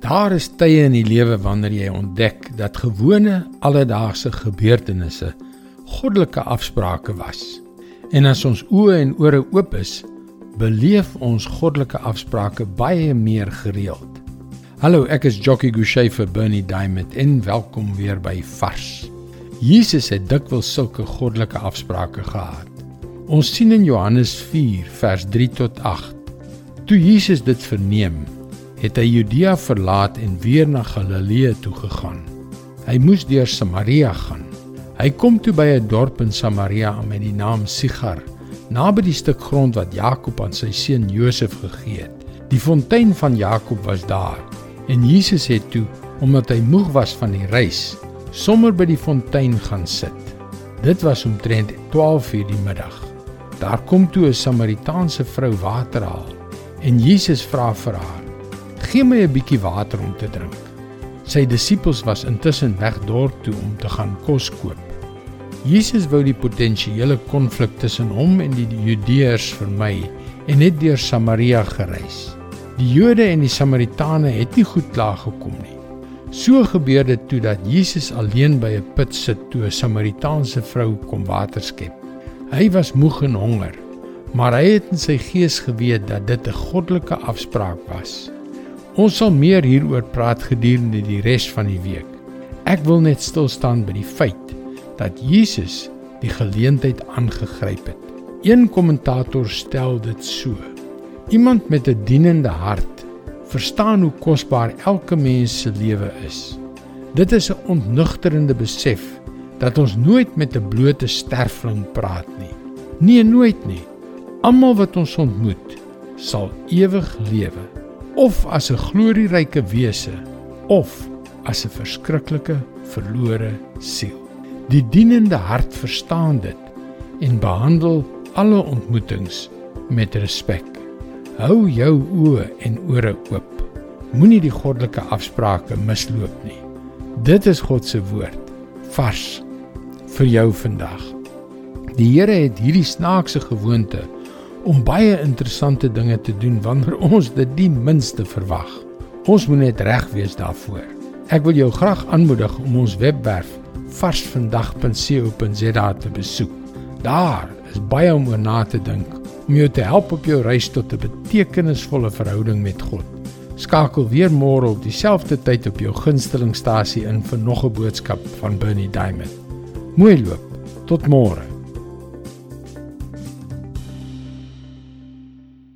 Daar is tye in die lewe wanneer jy ontdek dat gewone alledaagse gebeurtenisse goddelike afsprake was. En as ons oë en ore oop is, beleef ons goddelike afsprake baie meer gereeld. Hallo, ek is Jockey Gouchee vir Bernie Diamond en welkom weer by Vars. Jesus het dikwels sulke goddelike afsprake gehad. Ons sien in Johannes 4 vers 3 tot 8. Toe Jesus dit verneem, het hy Judea verlaat en weer na Galilea toe gegaan. Hy moes deur Samaria gaan. Hy kom toe by 'n dorp in Samaria met die naam Sigar, naby die stuk grond wat Jakob aan sy seun Josef gegee het. Die fontein van Jakob was daar en Jesus het toe, omdat hy moeg was van die reis, sommer by die fontein gaan sit. Dit was omtrent 12:00 die middag. Daar kom toe 'n Samaritaanse vrou water haal en Jesus vra vir haar: Gee my 'n bietjie water om te drink. Sy disippels was intussen weg dorp toe om te gaan kos koop. Jesus wou die potensiële konflik tussen hom en die Judeërs vermy en het deur Samaria gereis. Die Jode en die Samaritane het nie goed klaar gekom nie. So gebeur dit toe dat Jesus alleen by 'n put sit toe 'n Samaritaanse vrou kom water skep. Hy was moeg en honger, maar hy het in sy gees geweet dat dit 'n goddelike afspraak was. Ons sal meer hieroor praat gedurende die res van die week. Ek wil net stil staan by die feit dat Jesus die geleentheid aangegryp het. Een kommentator stel dit so: Iemand met 'n dienende hart verstaan hoe kosbaar elke mens se lewe is. Dit is 'n ontnugterende besef dat ons nooit met 'n blote sterfling praat nie. Nee, nooit nie. Almal wat ons ontmoet, sal ewig lewe of as 'n glorieryke wese of as 'n verskriklike verlore siel. Die dienende hart verstaan dit en behandel alle ontmoetings met respek. Hou jou oë en ore oop. Moenie die goddelike afsprake misloop nie. Dit is God se woord vars vir jou vandag. Die Here het hierdie snaakse gewoonte om baie interessante dinge te doen wanneer ons dit die minste verwag. Ons moet net reg wees daarvoor. Ek wil jou graag aanmoedig om ons webwerf varsvandag.co.za te besoek. Daar is baie om oor na te dink om jou te help op jou reis tot 'n betekenisvolle verhouding met God. Skakel weer môre op dieselfde tyd op jou gunstelingstasie in vir nog 'n boodskap van Bernie Diamond. Mooi loop. Tot môre.